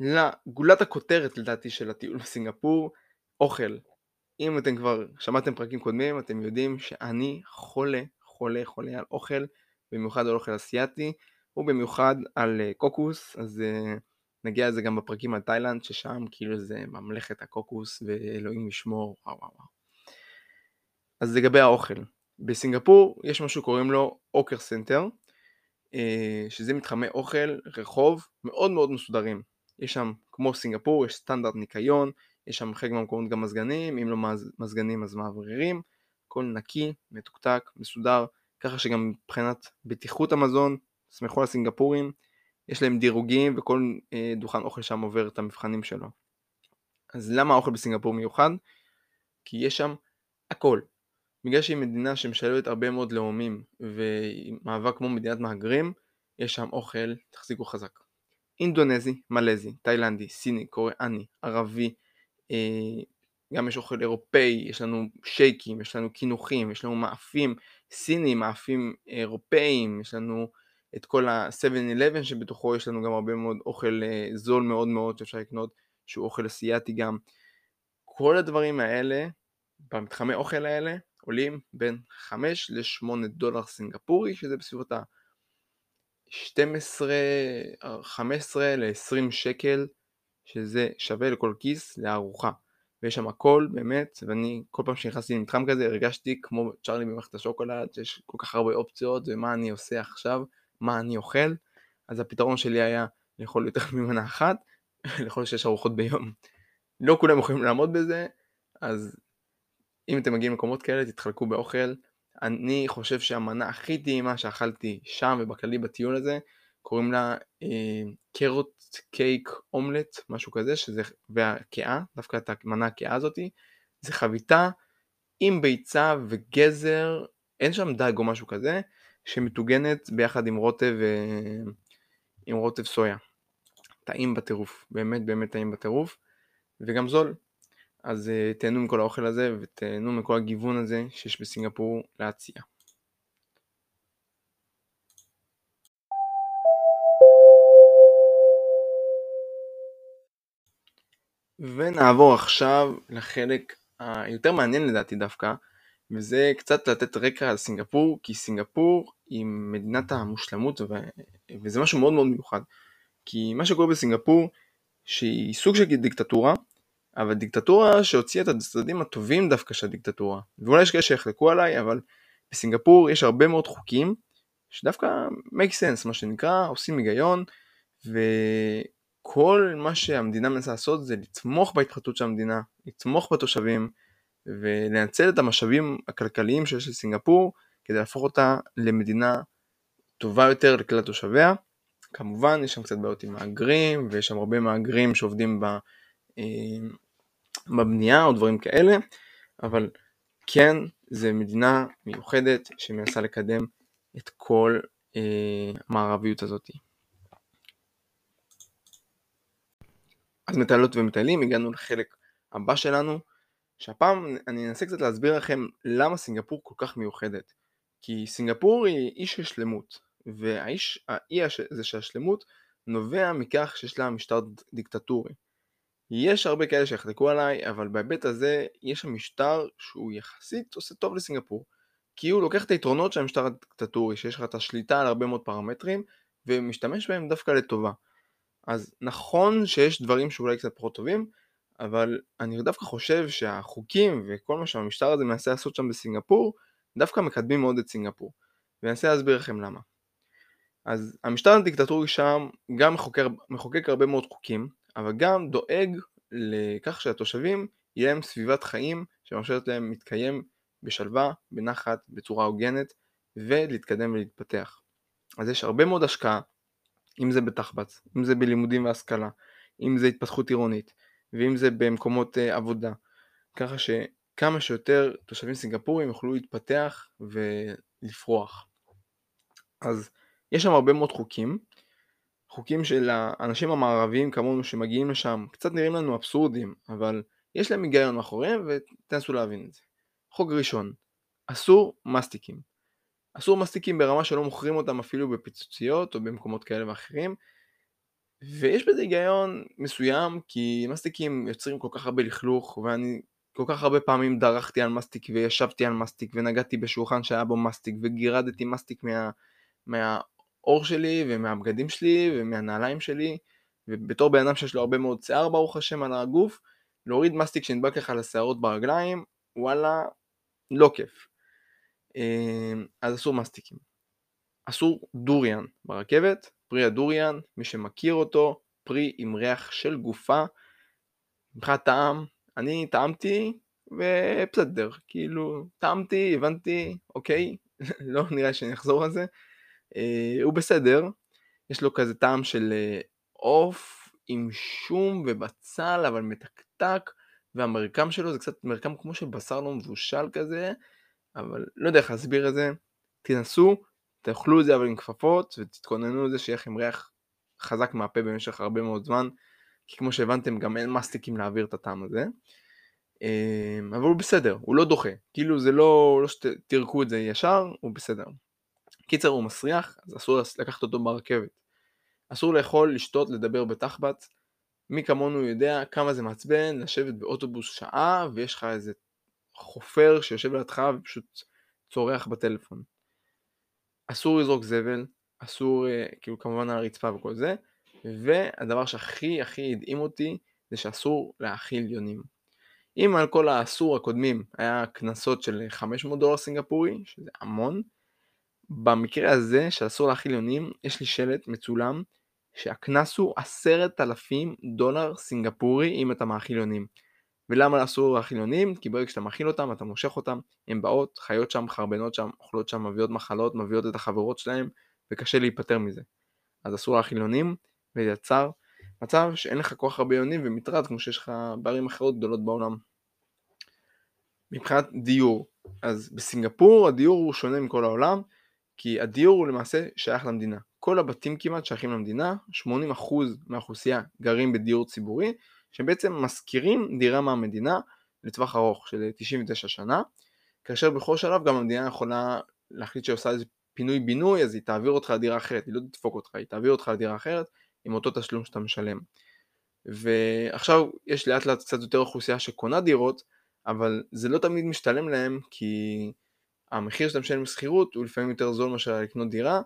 S1: ולגולת הכותרת לדעתי של הטיול בסינגפור, אוכל. אם אתם כבר שמעתם פרקים קודמים, אתם יודעים שאני חולה, חולה, חולה על אוכל, במיוחד על אוכל אסיאתי, ובמיוחד על אה, קוקוס, אז אה, נגיע לזה גם בפרקים על תאילנד, ששם כאילו זה ממלכת הקוקוס, ואלוהים ישמור, וואו וואו וואו. אז לגבי האוכל, בסינגפור יש משהו שקוראים לו hawker center, אה, שזה מתחמי אוכל, רחוב, מאוד מאוד מסודרים. יש שם, כמו סינגפור, יש סטנדרט ניקיון, יש שם חלק מהמקומות גם מזגנים, אם לא מזגנים אז מאווררים, הכל נקי, מתוקתק, מסודר, ככה שגם מבחינת בטיחות המזון, סמכו על הסינגפורים, יש להם דירוגים וכל אה, דוכן אוכל שם עובר את המבחנים שלו. אז למה האוכל בסינגפור מיוחד? כי יש שם הכל. בגלל שהיא מדינה שמשלבת הרבה מאוד לאומים מהווה כמו מדינת מהגרים, יש שם אוכל, תחזיקו חזק. אינדונזי, מלזי, תאילנדי, סיני, קוריאני, ערבי, אה, גם יש אוכל אירופאי, יש לנו שייקים, יש לנו קינוחים, יש לנו מאפים סינים, מאפים אירופאיים, יש לנו את כל ה-7-11 שבתוכו יש לנו גם הרבה מאוד אוכל אה, זול מאוד מאוד שאפשר לקנות, שהוא אוכל אסיאתי גם. כל הדברים האלה, במתחמי אוכל האלה, עולים בין 5 ל-8 דולר סינגפורי, שזה בסביבות ה-12, 15 ל-20 שקל, שזה שווה לכל כיס לארוחה. ויש שם הכל באמת, ואני כל פעם שנכנסתי למתחם כזה הרגשתי כמו צ'ארלי במערכת השוקולד, שיש כל כך הרבה אופציות, ומה אני עושה עכשיו, מה אני אוכל, אז הפתרון שלי היה לאכול יותר ממנה אחת, לאכול שש ארוחות ביום. לא כולם יכולים לעמוד בזה, אז אם אתם מגיעים למקומות כאלה תתחלקו באוכל. אני חושב שהמנה הכי טעימה שאכלתי שם ובכללי בטיול הזה קוראים לה קרוט קייק אומלט, משהו כזה, שזה, והקאה, דווקא את המנה הקאה הזאתי, זה חביתה עם ביצה וגזר, אין שם דג או משהו כזה, שמטוגנת ביחד עם רוטב, אה, עם רוטב סויה. טעים בטירוף, באמת באמת טעים בטירוף, וגם זול. אז uh, תהנו מכל האוכל הזה ותהנו מכל הגיוון הזה שיש בסינגפור להציע. ונעבור עכשיו לחלק היותר מעניין לדעתי דווקא, וזה קצת לתת רקע על סינגפור, כי סינגפור היא מדינת המושלמות ו... וזה משהו מאוד מאוד מיוחד. כי מה שקורה בסינגפור, שהיא סוג של דיקטטורה, אבל דיקטטורה שהוציאה את הצדדים הטובים דווקא של הדיקטטורה. ואולי יש כאלה שיחלקו עליי, אבל בסינגפור יש הרבה מאוד חוקים שדווקא make sense מה שנקרא, עושים היגיון, וכל מה שהמדינה מנסה לעשות זה לתמוך בהתפתחות של המדינה, לתמוך בתושבים, ולנצל את המשאבים הכלכליים שיש לסינגפור כדי להפוך אותה למדינה טובה יותר לכלל תושביה. כמובן יש שם קצת בעיות עם מהגרים ויש שם הרבה מהגרים שעובדים ב, בבנייה או דברים כאלה, אבל כן זה מדינה מיוחדת שמנסה לקדם את כל אה, המערביות הזאת. אז מטיילות ומטיילים הגענו לחלק הבא שלנו שהפעם אני אנסה קצת להסביר לכם למה סינגפור כל כך מיוחדת. כי סינגפור היא אי של שלמות, והאי הזה של השלמות נובע מכך שיש לה משטר דיקטטורי. יש הרבה כאלה שיחלקו עליי, אבל בהיבט הזה יש שם משטר שהוא יחסית עושה טוב לסינגפור. כי הוא לוקח את היתרונות של המשטר הדיקטטורי, שיש לך את השליטה על הרבה מאוד פרמטרים, ומשתמש בהם דווקא לטובה. אז נכון שיש דברים שאולי קצת פחות טובים, אבל אני דווקא חושב שהחוקים וכל מה שהמשטר הזה מנסה לעשות שם בסינגפור, דווקא מקדמים מאוד את סינגפור. ואני אנסה להסביר לכם למה. אז המשטר הדיקטטורי שם גם מחוקק, מחוקק הרבה מאוד חוקים, אבל גם דואג לכך שהתושבים יהיה להם סביבת חיים שמאפשרת להם להתקיים בשלווה, בנחת, בצורה הוגנת ולהתקדם ולהתפתח. אז יש הרבה מאוד השקעה, אם זה בתחבץ, אם זה בלימודים והשכלה, אם זה התפתחות עירונית, ואם זה במקומות uh, עבודה, ככה שכמה שיותר תושבים סינגפורים יוכלו להתפתח ולפרוח. אז יש שם הרבה מאוד חוקים, חוקים של האנשים המערביים כמונו שמגיעים לשם קצת נראים לנו אבסורדים, אבל יש להם היגיון מאחוריהם ותנסו להבין את זה. חוק ראשון, אסור מסטיקים. אסור מסטיקים ברמה שלא מוכרים אותם אפילו בפיצוציות או במקומות כאלה ואחרים, ויש בזה היגיון מסוים כי מסטיקים יוצרים כל כך הרבה לכלוך ואני כל כך הרבה פעמים דרכתי על מסטיק וישבתי על מסטיק ונגעתי בשולחן שהיה בו מסטיק וגירדתי מסטיק מה, מהאור שלי ומהבגדים שלי ומהנעליים שלי ובתור בן אדם שיש לו הרבה מאוד שיער ברוך השם על הגוף להוריד מסטיק שנדבק לך לשערות ברגליים וואלה לא כיף אמ, אז אסור מסטיקים אסור דוריאן ברכבת פרי הדוריאן, מי שמכיר אותו, פרי עם ריח של גופה. מבחינת טעם, אני טעמתי ובסדר, כאילו טעמתי, הבנתי, אוקיי, לא נראה שאני אחזור על זה. אה, הוא בסדר, יש לו כזה טעם של אה, עוף עם שום ובצל אבל מתקתק, והמרקם שלו זה קצת מרקם כמו של בשר לא מבושל כזה, אבל לא יודע איך להסביר את זה. תנסו, תאכלו את זה אבל עם כפפות ותתכוננו לזה שיהיה לכם ריח חזק מהפה במשך הרבה מאוד זמן כי כמו שהבנתם גם אין מסטיקים להעביר את הטעם הזה אמ, אבל הוא בסדר, הוא לא דוחה, כאילו זה לא, לא שתירקו את זה ישר, הוא בסדר. קיצר הוא מסריח, אז אסור לקחת אותו ברכבת. אסור לאכול, לשתות, לדבר בתחבץ. מי כמונו יודע כמה זה מעצבן לשבת באוטובוס שעה ויש לך איזה חופר שיושב לידך ופשוט צורח בטלפון. אסור לזרוק זבל, אסור, אה, כאילו כמובן על הרצפה וכל זה, והדבר שהכי הכי הדהים אותי זה שאסור להאכיל יונים. אם על כל האסור הקודמים היה קנסות של 500 דולר סינגפורי, שזה המון, במקרה הזה שאסור להאכיל יונים, יש לי שלט מצולם שהקנס הוא 10,000 דולר סינגפורי אם אתה מאכיל יונים. ולמה אסור החילונים? כי ברגע שאתה מאכיל אותם, אתה מושך אותם, הן באות, חיות שם, חרבנות שם, אוכלות שם, מביאות מחלות, מביאות את החברות שלהם, וקשה להיפטר מזה. אז אסור החילונים, וזה יצר מצב שאין לך כל כך הרבה יונים ומטרד כמו שיש לך בערים אחרות גדולות בעולם. מבחינת דיור, אז בסינגפור הדיור הוא שונה מכל העולם, כי הדיור הוא למעשה שייך למדינה. כל הבתים כמעט שייכים למדינה, 80% מהאוכלוסייה גרים בדיור ציבורי, שבעצם משכירים דירה מהמדינה לטווח ארוך של 99 שנה, כאשר בכל שלב גם המדינה יכולה להחליט שהיא עושה איזה פינוי בינוי אז היא תעביר אותך לדירה אחרת, היא לא תדפוק אותך, היא תעביר אותך לדירה אחרת עם אותו תשלום שאתה משלם. ועכשיו יש לאט לאט קצת יותר אוכלוסייה שקונה דירות, אבל זה לא תמיד משתלם להם כי המחיר שאתה משלם בשכירות הוא לפעמים יותר זול מאשר לקנות דירה,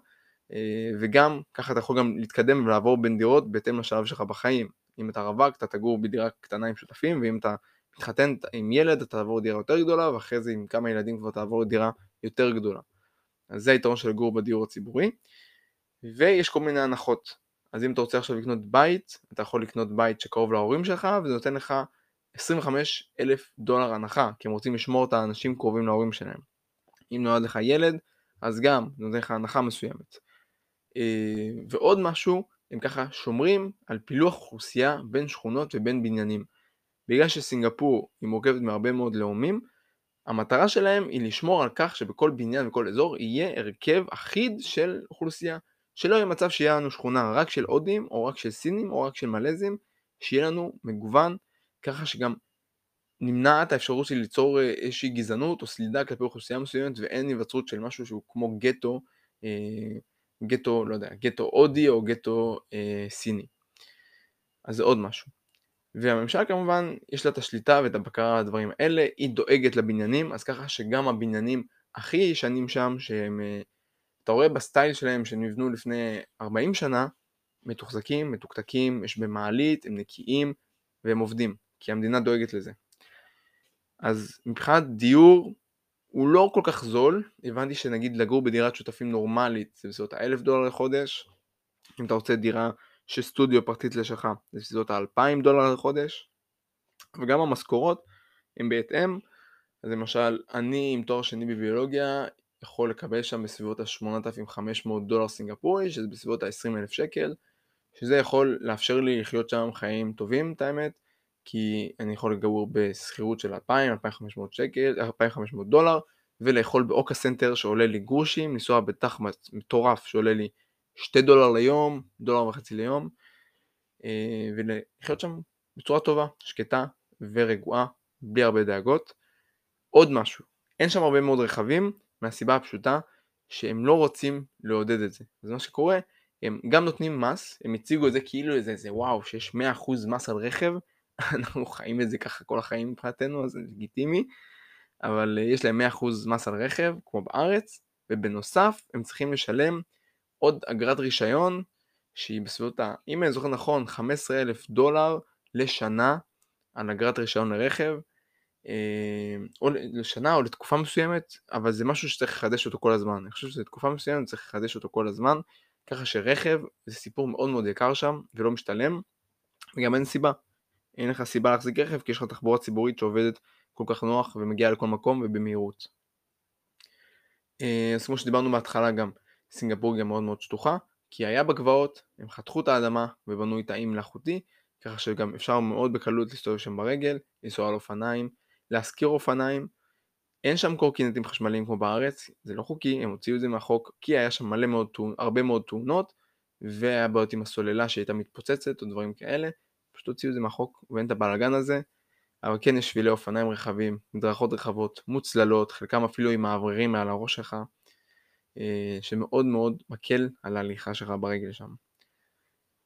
S1: אה, וגם ככה אתה יכול גם להתקדם ולעבור בין דירות בהתאם לשלב שלך בחיים. אם אתה רווק אתה תגור בדירה קטנה עם שותפים ואם אתה מתחתן עם ילד אתה תעבור דירה יותר גדולה ואחרי זה עם כמה ילדים כבר תעבור דירה יותר גדולה. אז זה היתרון של לגור בדיור הציבורי ויש כל מיני הנחות אז אם אתה רוצה עכשיו לקנות בית אתה יכול לקנות בית שקרוב להורים שלך וזה נותן לך 25 אלף דולר הנחה כי הם רוצים לשמור את האנשים קרובים להורים שלהם. אם נולד לך ילד אז גם נותן לך הנחה מסוימת. אה, ועוד משהו הם ככה שומרים על פילוח אוכלוסייה בין שכונות ובין בניינים. בגלל שסינגפור היא מורכבת מהרבה מאוד לאומים, המטרה שלהם היא לשמור על כך שבכל בניין וכל אזור יהיה הרכב אחיד של אוכלוסייה. שלא יהיה מצב שיהיה לנו שכונה רק של הודים, או רק של סינים, או רק של מלזים, שיהיה לנו מגוון, ככה שגם נמנעת האפשרות של ליצור אה, איזושהי גזענות או סלידה כלפי אוכלוסייה מסוימת ואין היווצרות של משהו שהוא כמו גטו אה, גטו, לא יודע, גטו הודי או גטו אה, סיני. אז זה עוד משהו. והממשלה כמובן יש לה את השליטה ואת הבקרה על הדברים האלה, היא דואגת לבניינים, אז ככה שגם הבניינים הכי ישנים שם, שהם, אה, אתה רואה בסטייל שלהם שהם נבנו לפני 40 שנה, מתוחזקים, מתוקתקים, יש במעלית, הם נקיים והם עובדים, כי המדינה דואגת לזה. אז מבחינת דיור, הוא לא כל כך זול, הבנתי שנגיד לגור בדירת שותפים נורמלית זה בסביבות האלף דולר לחודש, אם אתה רוצה דירה של סטודיו פרטית לשלך זה בסביבות האלפיים דולר לחודש, וגם המשכורות הם בהתאם, אז למשל אני עם תואר שני בביולוגיה יכול לקבל שם בסביבות ה-8,500 דולר סינגפורי, שזה בסביבות ה-20,000 שקל, שזה יכול לאפשר לי לחיות שם חיים טובים, את האמת, כי אני יכול לגור בשכירות של 2,000-2,500 שקל, 2,500 דולר, ולאכול ב hawker center שעולה לי גרושים, לנסוע בתחב"צ מטורף שעולה לי 2 דולר ליום, דולר וחצי ליום, אה, ולחיות שם בצורה טובה, שקטה ורגועה, בלי הרבה דאגות. עוד משהו, אין שם הרבה מאוד רכבים, מהסיבה הפשוטה שהם לא רוצים לעודד את זה. אז מה שקורה, הם גם נותנים מס, הם הציגו את זה כאילו איזה, זה וואו, שיש 100% מס על רכב, אנחנו חיים את זה ככה כל החיים מבחינתנו, אז זה לגיטימי, אבל אה, יש להם 100% מס על רכב, כמו בארץ, ובנוסף הם צריכים לשלם עוד אגרת רישיון, שהיא בסביבות, ה... אם אני זוכר נכון, 15,000 דולר לשנה על אגרת רישיון לרכב, אה, או לשנה או לתקופה מסוימת, אבל זה משהו שצריך לחדש אותו כל הזמן. אני חושב שלתקופה מסוימת צריך לחדש אותו כל הזמן, ככה שרכב זה סיפור מאוד מאוד יקר שם ולא משתלם, וגם אין סיבה. אין לך סיבה להחזיק רכב כי יש לך תחבורה ציבורית שעובדת כל כך נוח ומגיעה לכל מקום ובמהירות. אה, אז כמו שדיברנו בהתחלה גם, סינגפור גם מאוד מאוד שטוחה, כי היה בגבעות, הם חתכו את האדמה ובנו איתה איים מלאכותי, ככה שגם אפשר מאוד בקלות להסתובב שם ברגל, לנסוע על אופניים, להשכיר אופניים. אין שם קורקינטים חשמליים כמו בארץ, זה לא חוקי, הם הוציאו את זה מהחוק, כי היה שם מלא מאוד, הרבה מאוד תאונות, והיה בעיות עם הסוללה שהייתה מתפוצצת או דברים כאלה, פשוט הוציאו את זה מהחוק ואין את הבלאגן הזה, אבל כן יש שבילי אופניים רחבים, מדרכות רחבות, מוצללות, חלקם אפילו עם מאווררים מעל הראש שלך, אה, שמאוד מאוד מקל על ההליכה שלך ברגל שם.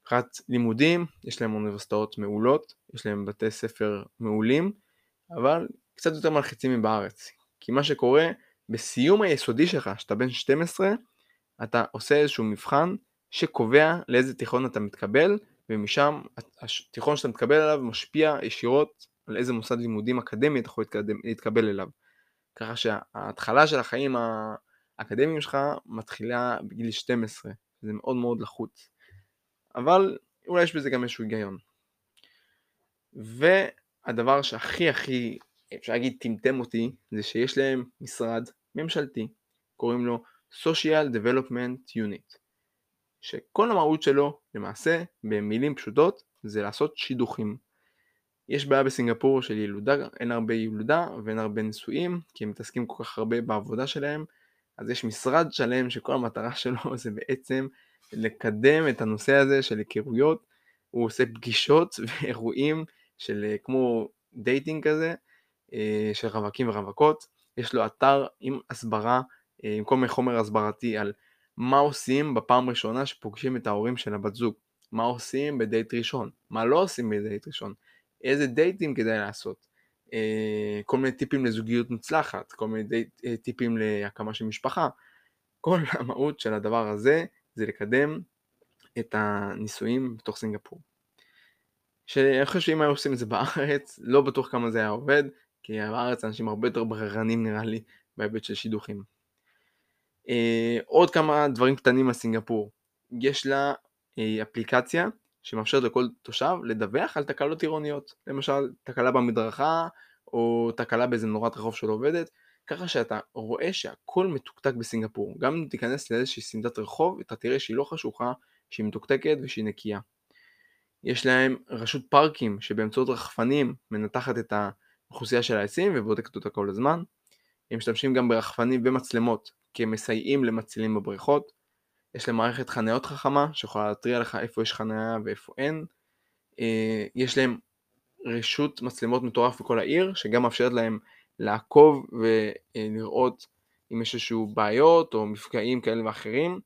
S1: מבחינת לימודים, יש להם אוניברסיטאות מעולות, יש להם בתי ספר מעולים, אבל קצת יותר מלחיצים מבארץ. כי מה שקורה, בסיום היסודי שלך, שאתה בן 12, אתה עושה איזשהו מבחן שקובע לאיזה תיכון אתה מתקבל, ומשם התיכון שאתה מתקבל אליו משפיע ישירות על איזה מוסד לימודים אקדמי אתה יכול להתקדם, להתקבל אליו. ככה שההתחלה של החיים האקדמיים שלך מתחילה בגיל 12, זה מאוד מאוד לחוץ. אבל אולי יש בזה גם איזשהו היגיון. והדבר שהכי הכי, אפשר להגיד, טמטם אותי, זה שיש להם משרד ממשלתי, קוראים לו Social Development Unit, שכל המהות שלו, למעשה, במילים פשוטות, זה לעשות שידוכים. יש בעיה בסינגפור של ילודה, אין הרבה ילודה ואין הרבה נישואים, כי הם מתעסקים כל כך הרבה בעבודה שלהם, אז יש משרד שלם שכל המטרה שלו זה בעצם לקדם את הנושא הזה של היכרויות, הוא עושה פגישות ואירועים של אה, כמו dating כזה, אה, של רווקים ורווקות, יש לו אתר עם הסברה, אה, עם כל מיני חומר הסברתי על מה עושים בפעם ראשונה שפוגשים את ההורים של הבת זוג, מה עושים בדייט ראשון, מה לא עושים בדייט ראשון, איזה דייטים כדאי לעשות, כל מיני טיפים לזוגיות מוצלחת, כל מיני דייט, טיפים להקמה של משפחה, כל המהות של הדבר הזה זה לקדם את הניסויים בתוך סינגפור. שאני חושב שאם היו עושים את זה בארץ, לא בטוח כמה זה היה עובד, כי בארץ אנשים הרבה יותר בררנים נראה לי בהיבט של שידוכים. אה, עוד כמה דברים קטנים על סינגפור. יש לה אה, אפליקציה שמאפשרת לכל תושב לדווח על תקלות עירוניות. למשל, תקלה במדרכה, או תקלה באיזה נורת רחוב שלא עובדת, ככה שאתה רואה שהכל מתוקתק בסינגפור. גם אם תיכנס לאיזושהי סמדת רחוב, אתה תראה שהיא לא חשוכה, שהיא מתוקתקת ושהיא נקייה. יש להם רשות פארקים שבאמצעות רחפנים מנתחת את האוכלוסייה של העצים ובודקת אותה כל הזמן. הם משתמשים גם ברחפנים ומצלמות כמסייעים למצילים בבריכות. יש להם מערכת חניות חכמה שיכולה להתריע לך איפה יש חניה ואיפה אין. אה, יש להם רשות מצלמות מטורף בכל העיר שגם מאפשרת להם לעקוב ולראות אם יש איזשהו בעיות או מפגעים כאלה ואחרים,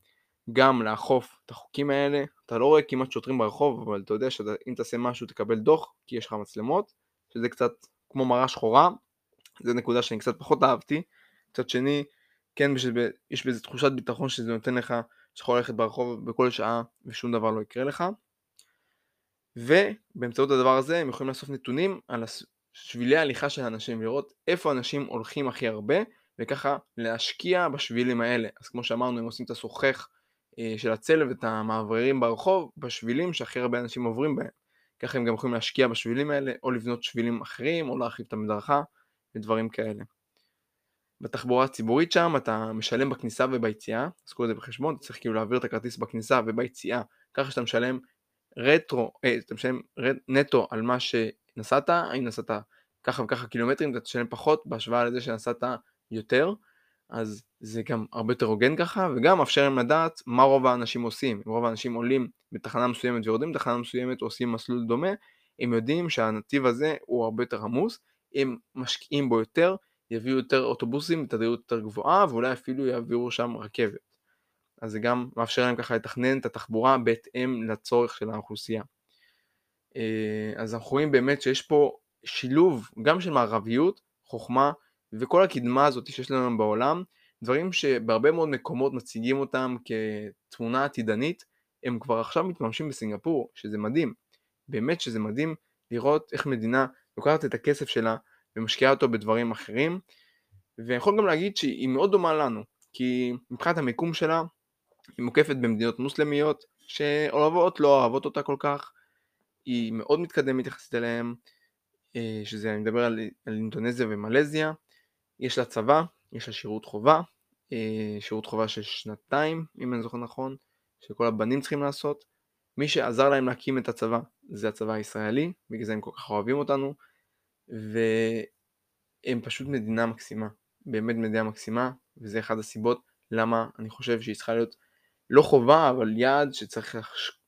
S1: גם לאכוף את החוקים האלה. אתה לא רואה כמעט שוטרים ברחוב, אבל אתה יודע שאם תעשה משהו תקבל דוח, כי יש לך מצלמות, שזה קצת כמו מראה שחורה, זו נקודה שאני קצת פחות אהבתי. מצד שני, כן יש בזה תחושת ביטחון שזה נותן לך, שיכול ללכת ברחוב בכל שעה ושום דבר לא יקרה לך. ובאמצעות הדבר הזה הם יכולים לאסוף נתונים על שבילי ההליכה של אנשים, לראות איפה אנשים הולכים הכי הרבה, וככה להשקיע בשבילים האלה. אז כמו שאמרנו, הם עושים את השוחך אה, של הצלב ואת המאווררים ברחוב, בשבילים שהכי הרבה אנשים עוברים בהם. ככה הם גם יכולים להשקיע בשבילים האלה, או לבנות שבילים אחרים, או להרחיב את המדרכה, ודברים כאלה. בתחבורה הציבורית שם אתה משלם בכניסה וביציאה, אז קחו את זה בחשבון, אתה צריך כאילו להעביר את הכרטיס בכניסה וביציאה, ככה שאתה משלם רטרו, אה, אתה משלם רט, נטו על מה שנסעת, האם נסעת ככה וככה קילומטרים, אתה תשלם פחות בהשוואה לזה שנסעת יותר, אז זה גם הרבה יותר הוגן ככה, וגם מאפשר להם לדעת מה רוב האנשים עושים. אם רוב האנשים עולים בתחנה מסוימת ויורדים בתחנה מסוימת עושים מסלול דומה, הם יודעים שהנתיב הזה הוא הרבה יותר עמוס, הם משקיעים בו יותר, יביאו יותר אוטובוסים בתדירות יותר גבוהה, ואולי אפילו יעבירו שם רכבת. אז זה גם מאפשר להם ככה לתכנן את התחבורה בהתאם לצורך של האוכלוסייה. אה, אז אנחנו רואים באמת שיש פה שילוב גם של מערביות, חוכמה וכל הקדמה הזאת שיש לנו בעולם, דברים שבהרבה מאוד מקומות מציגים אותם כתמונה עתידנית, הם כבר עכשיו מתממשים בסינגפור, שזה מדהים. באמת שזה מדהים לראות איך מדינה לוקחת את הכסף שלה ומשקיעה אותו בדברים אחרים, ואני יכול גם להגיד שהיא מאוד דומה לנו, כי מבחינת המיקום שלה, היא מוקפת במדינות מוסלמיות שאוהבות לא אוהבות אותה כל כך, היא מאוד מתקדמת יחסית אליהם, אה, שזה אני מדבר על, על אינדונזיה ומלזיה, יש לה צבא, יש לה שירות חובה, אה, שירות חובה של שנתיים, אם אני זוכר נכון, שכל הבנים צריכים לעשות. מי שעזר להם להקים את הצבא זה הצבא הישראלי, בגלל זה הם כל כך אוהבים אותנו, והם פשוט מדינה מקסימה, באמת מדינה מקסימה, וזה אחד הסיבות למה אני חושב שהיא צריכה להיות לא חובה, אבל יעד שצריך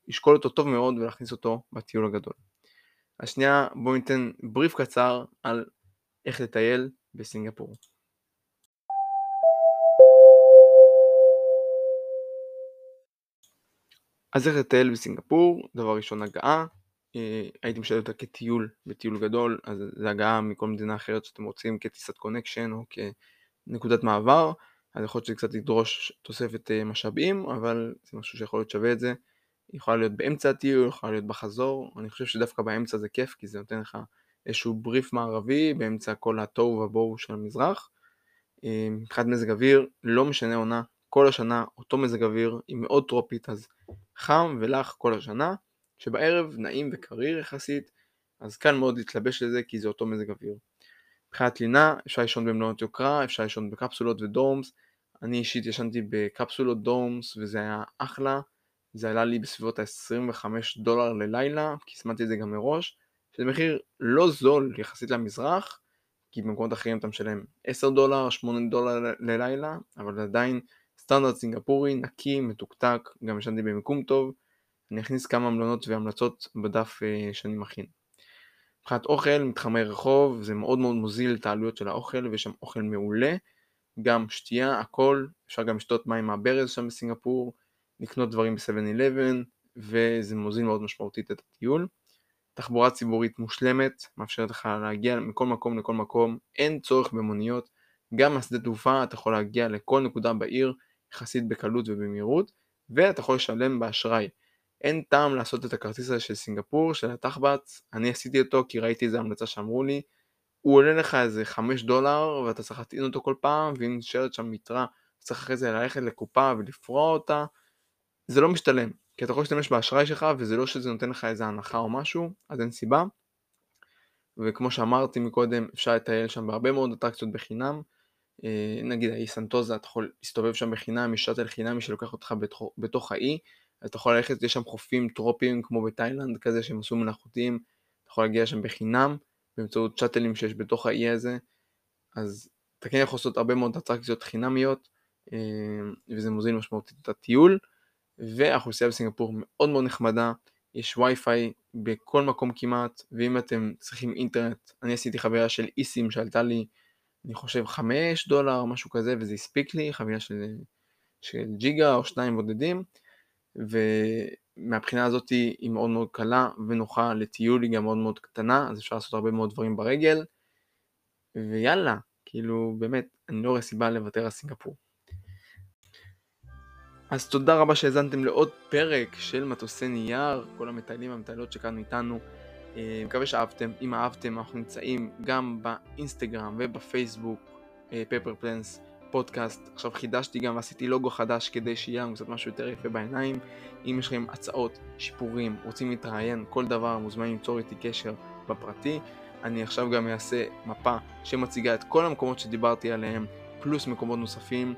S1: לשקול אותו טוב מאוד ולהכניס אותו בטיול הגדול. השנייה, בואו ניתן בריף קצר על איך לטייל בסינגפור. אז איך לטייל בסינגפור? דבר ראשון הגעה, הייתי משלם אותה כטיול בטיול גדול, אז זה הגעה מכל מדינה אחרת שאתם רוצים כטיסת קונקשן או כנקודת מעבר, אז יכול להיות שזה קצת ידרוש תוספת אה, משאבים, אבל זה משהו שיכול להיות שווה את זה. יכולה להיות באמצע הטיול, יכולה להיות בחזור, אני חושב שדווקא באמצע זה כיף כי זה נותן לך איזשהו בריף מערבי באמצע כל התוהו ובוהו של המזרח. אה, מבחינת מזג אוויר, לא משנה עונה, כל השנה אותו מזג אוויר, היא מאוד טרופית, אז חם ולח כל השנה, שבערב נעים וקריר יחסית, אז קל מאוד להתלבש לזה כי זה אותו מזג אוויר. מבחינת לינה, אפשר לישון במלונות יוקרה, אפשר לישון בקפסולות ודורמס, אני אישית ישנתי בקפסולות דורמס וזה היה אחלה, זה עלה לי בסביבות ה-25 דולר ללילה, כי הזמנתי את זה גם מראש, שזה מחיר לא זול יחסית למזרח, כי במקומות אחרים אתה משלם 10 דולר, 8 דולר ללילה, אבל עדיין סטנדרט סינגפורי, נקי, מתוקתק, גם ישנתי במיקום טוב, אני אכניס כמה מלונות והמלצות בדף אה, שאני מכין. מבחינת אוכל, מתחמי רחוב, זה מאוד מאוד מוזיל את העלויות של האוכל, ויש שם אוכל מעולה, גם שתייה, הכל, אפשר גם לשתות מים מהברז שם בסינגפור, לקנות דברים ב-7-11, וזה מוזיל מאוד משמעותית את הטיול. תחבורה ציבורית מושלמת, מאפשרת לך להגיע מכל מקום לכל מקום, אין צורך במוניות, גם מהשדה תעופה אתה יכול להגיע לכל נקודה בעיר יחסית בקלות ובמהירות, ואתה יכול לשלם באשראי. אין טעם לעשות את הכרטיס הזה של סינגפור, של התחבץ, אני עשיתי אותו כי ראיתי איזה המלצה שאמרו לי, הוא עולה לך איזה 5 דולר ואתה צריך להטעין אותו כל פעם, ואם נשארת שם יתרה, צריך אחרי זה ללכת לקופה ולפרוע אותה, זה לא משתלם, כי אתה יכול להשתמש באשראי שלך וזה לא שזה נותן לך איזה הנחה או משהו, אז אין סיבה. וכמו שאמרתי מקודם, אפשר לטייל שם בהרבה מאוד אטרקציות בחינם. אה, נגיד האי סנטוזה, אתה יכול להסתובב שם בחינם, יש שאטל חינמי שלוקח אותך בתוך, בתוך האי, אתה יכול ללכת, יש שם חופים טרופיים כמו בתאילנד כזה שהם עשו מלאכותיים, אתה יכול להגיע שם בחינם באמצעות שאטלים שיש בתוך האי הזה, אז אתה כן יכול לעשות הרבה מאוד אטרקציות חינמיות, אה, וזה מוזיל משמעותית את הטיול. והאוכלוסייה בסינגפור מאוד מאוד נחמדה, יש וי-פיי בכל מקום כמעט, ואם אתם צריכים אינטרנט, אני עשיתי חוויה של איסים שעלתה לי, אני חושב 5 דולר, משהו כזה, וזה הספיק לי, חוויה של, של ג'יגה או שניים בודדים, ומהבחינה הזאת היא מאוד מאוד קלה ונוחה לטיול, היא גם מאוד מאוד קטנה, אז אפשר לעשות הרבה מאוד דברים ברגל, ויאללה, כאילו באמת, אני לא רואה סיבה לוותר על סינגפור. אז תודה רבה שהאזנתם לעוד פרק של מטוסי נייר, כל המטיילים והמטיילות שכאן איתנו. אה, מקווה שאהבתם, אם אהבתם אנחנו נמצאים גם באינסטגרם ובפייסבוק פפר פלנס פודקאסט. עכשיו חידשתי גם ועשיתי לוגו חדש כדי שיהיה לנו קצת משהו יותר יפה בעיניים. אם יש לכם הצעות, שיפורים, רוצים להתראיין, כל דבר, מוזמנים ליצור איתי קשר בפרטי. אני עכשיו גם אעשה מפה שמציגה את כל המקומות שדיברתי עליהם, פלוס מקומות נוספים,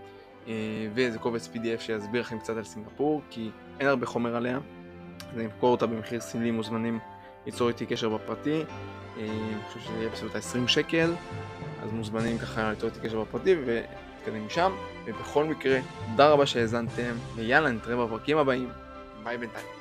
S1: אה, ואיזה קובץ PDF שיסביר לכם קצת על סינגפור, כי אין הרבה חומר עליה, אז אני אמכור אותה במחיר סמלי, מוזמנים ליצור איתי קשר בפרטי. אה, אני חושב שזה יהיה בסביבות ה-20 שקל, אז מוזמנים ככה ליצור איתי קשר בפרטי ונתקדם משם. ובכל מקרה, תודה רבה שהאזנתם, ויאללה, נתראה בפרקים הבאים. ביי בינתיים.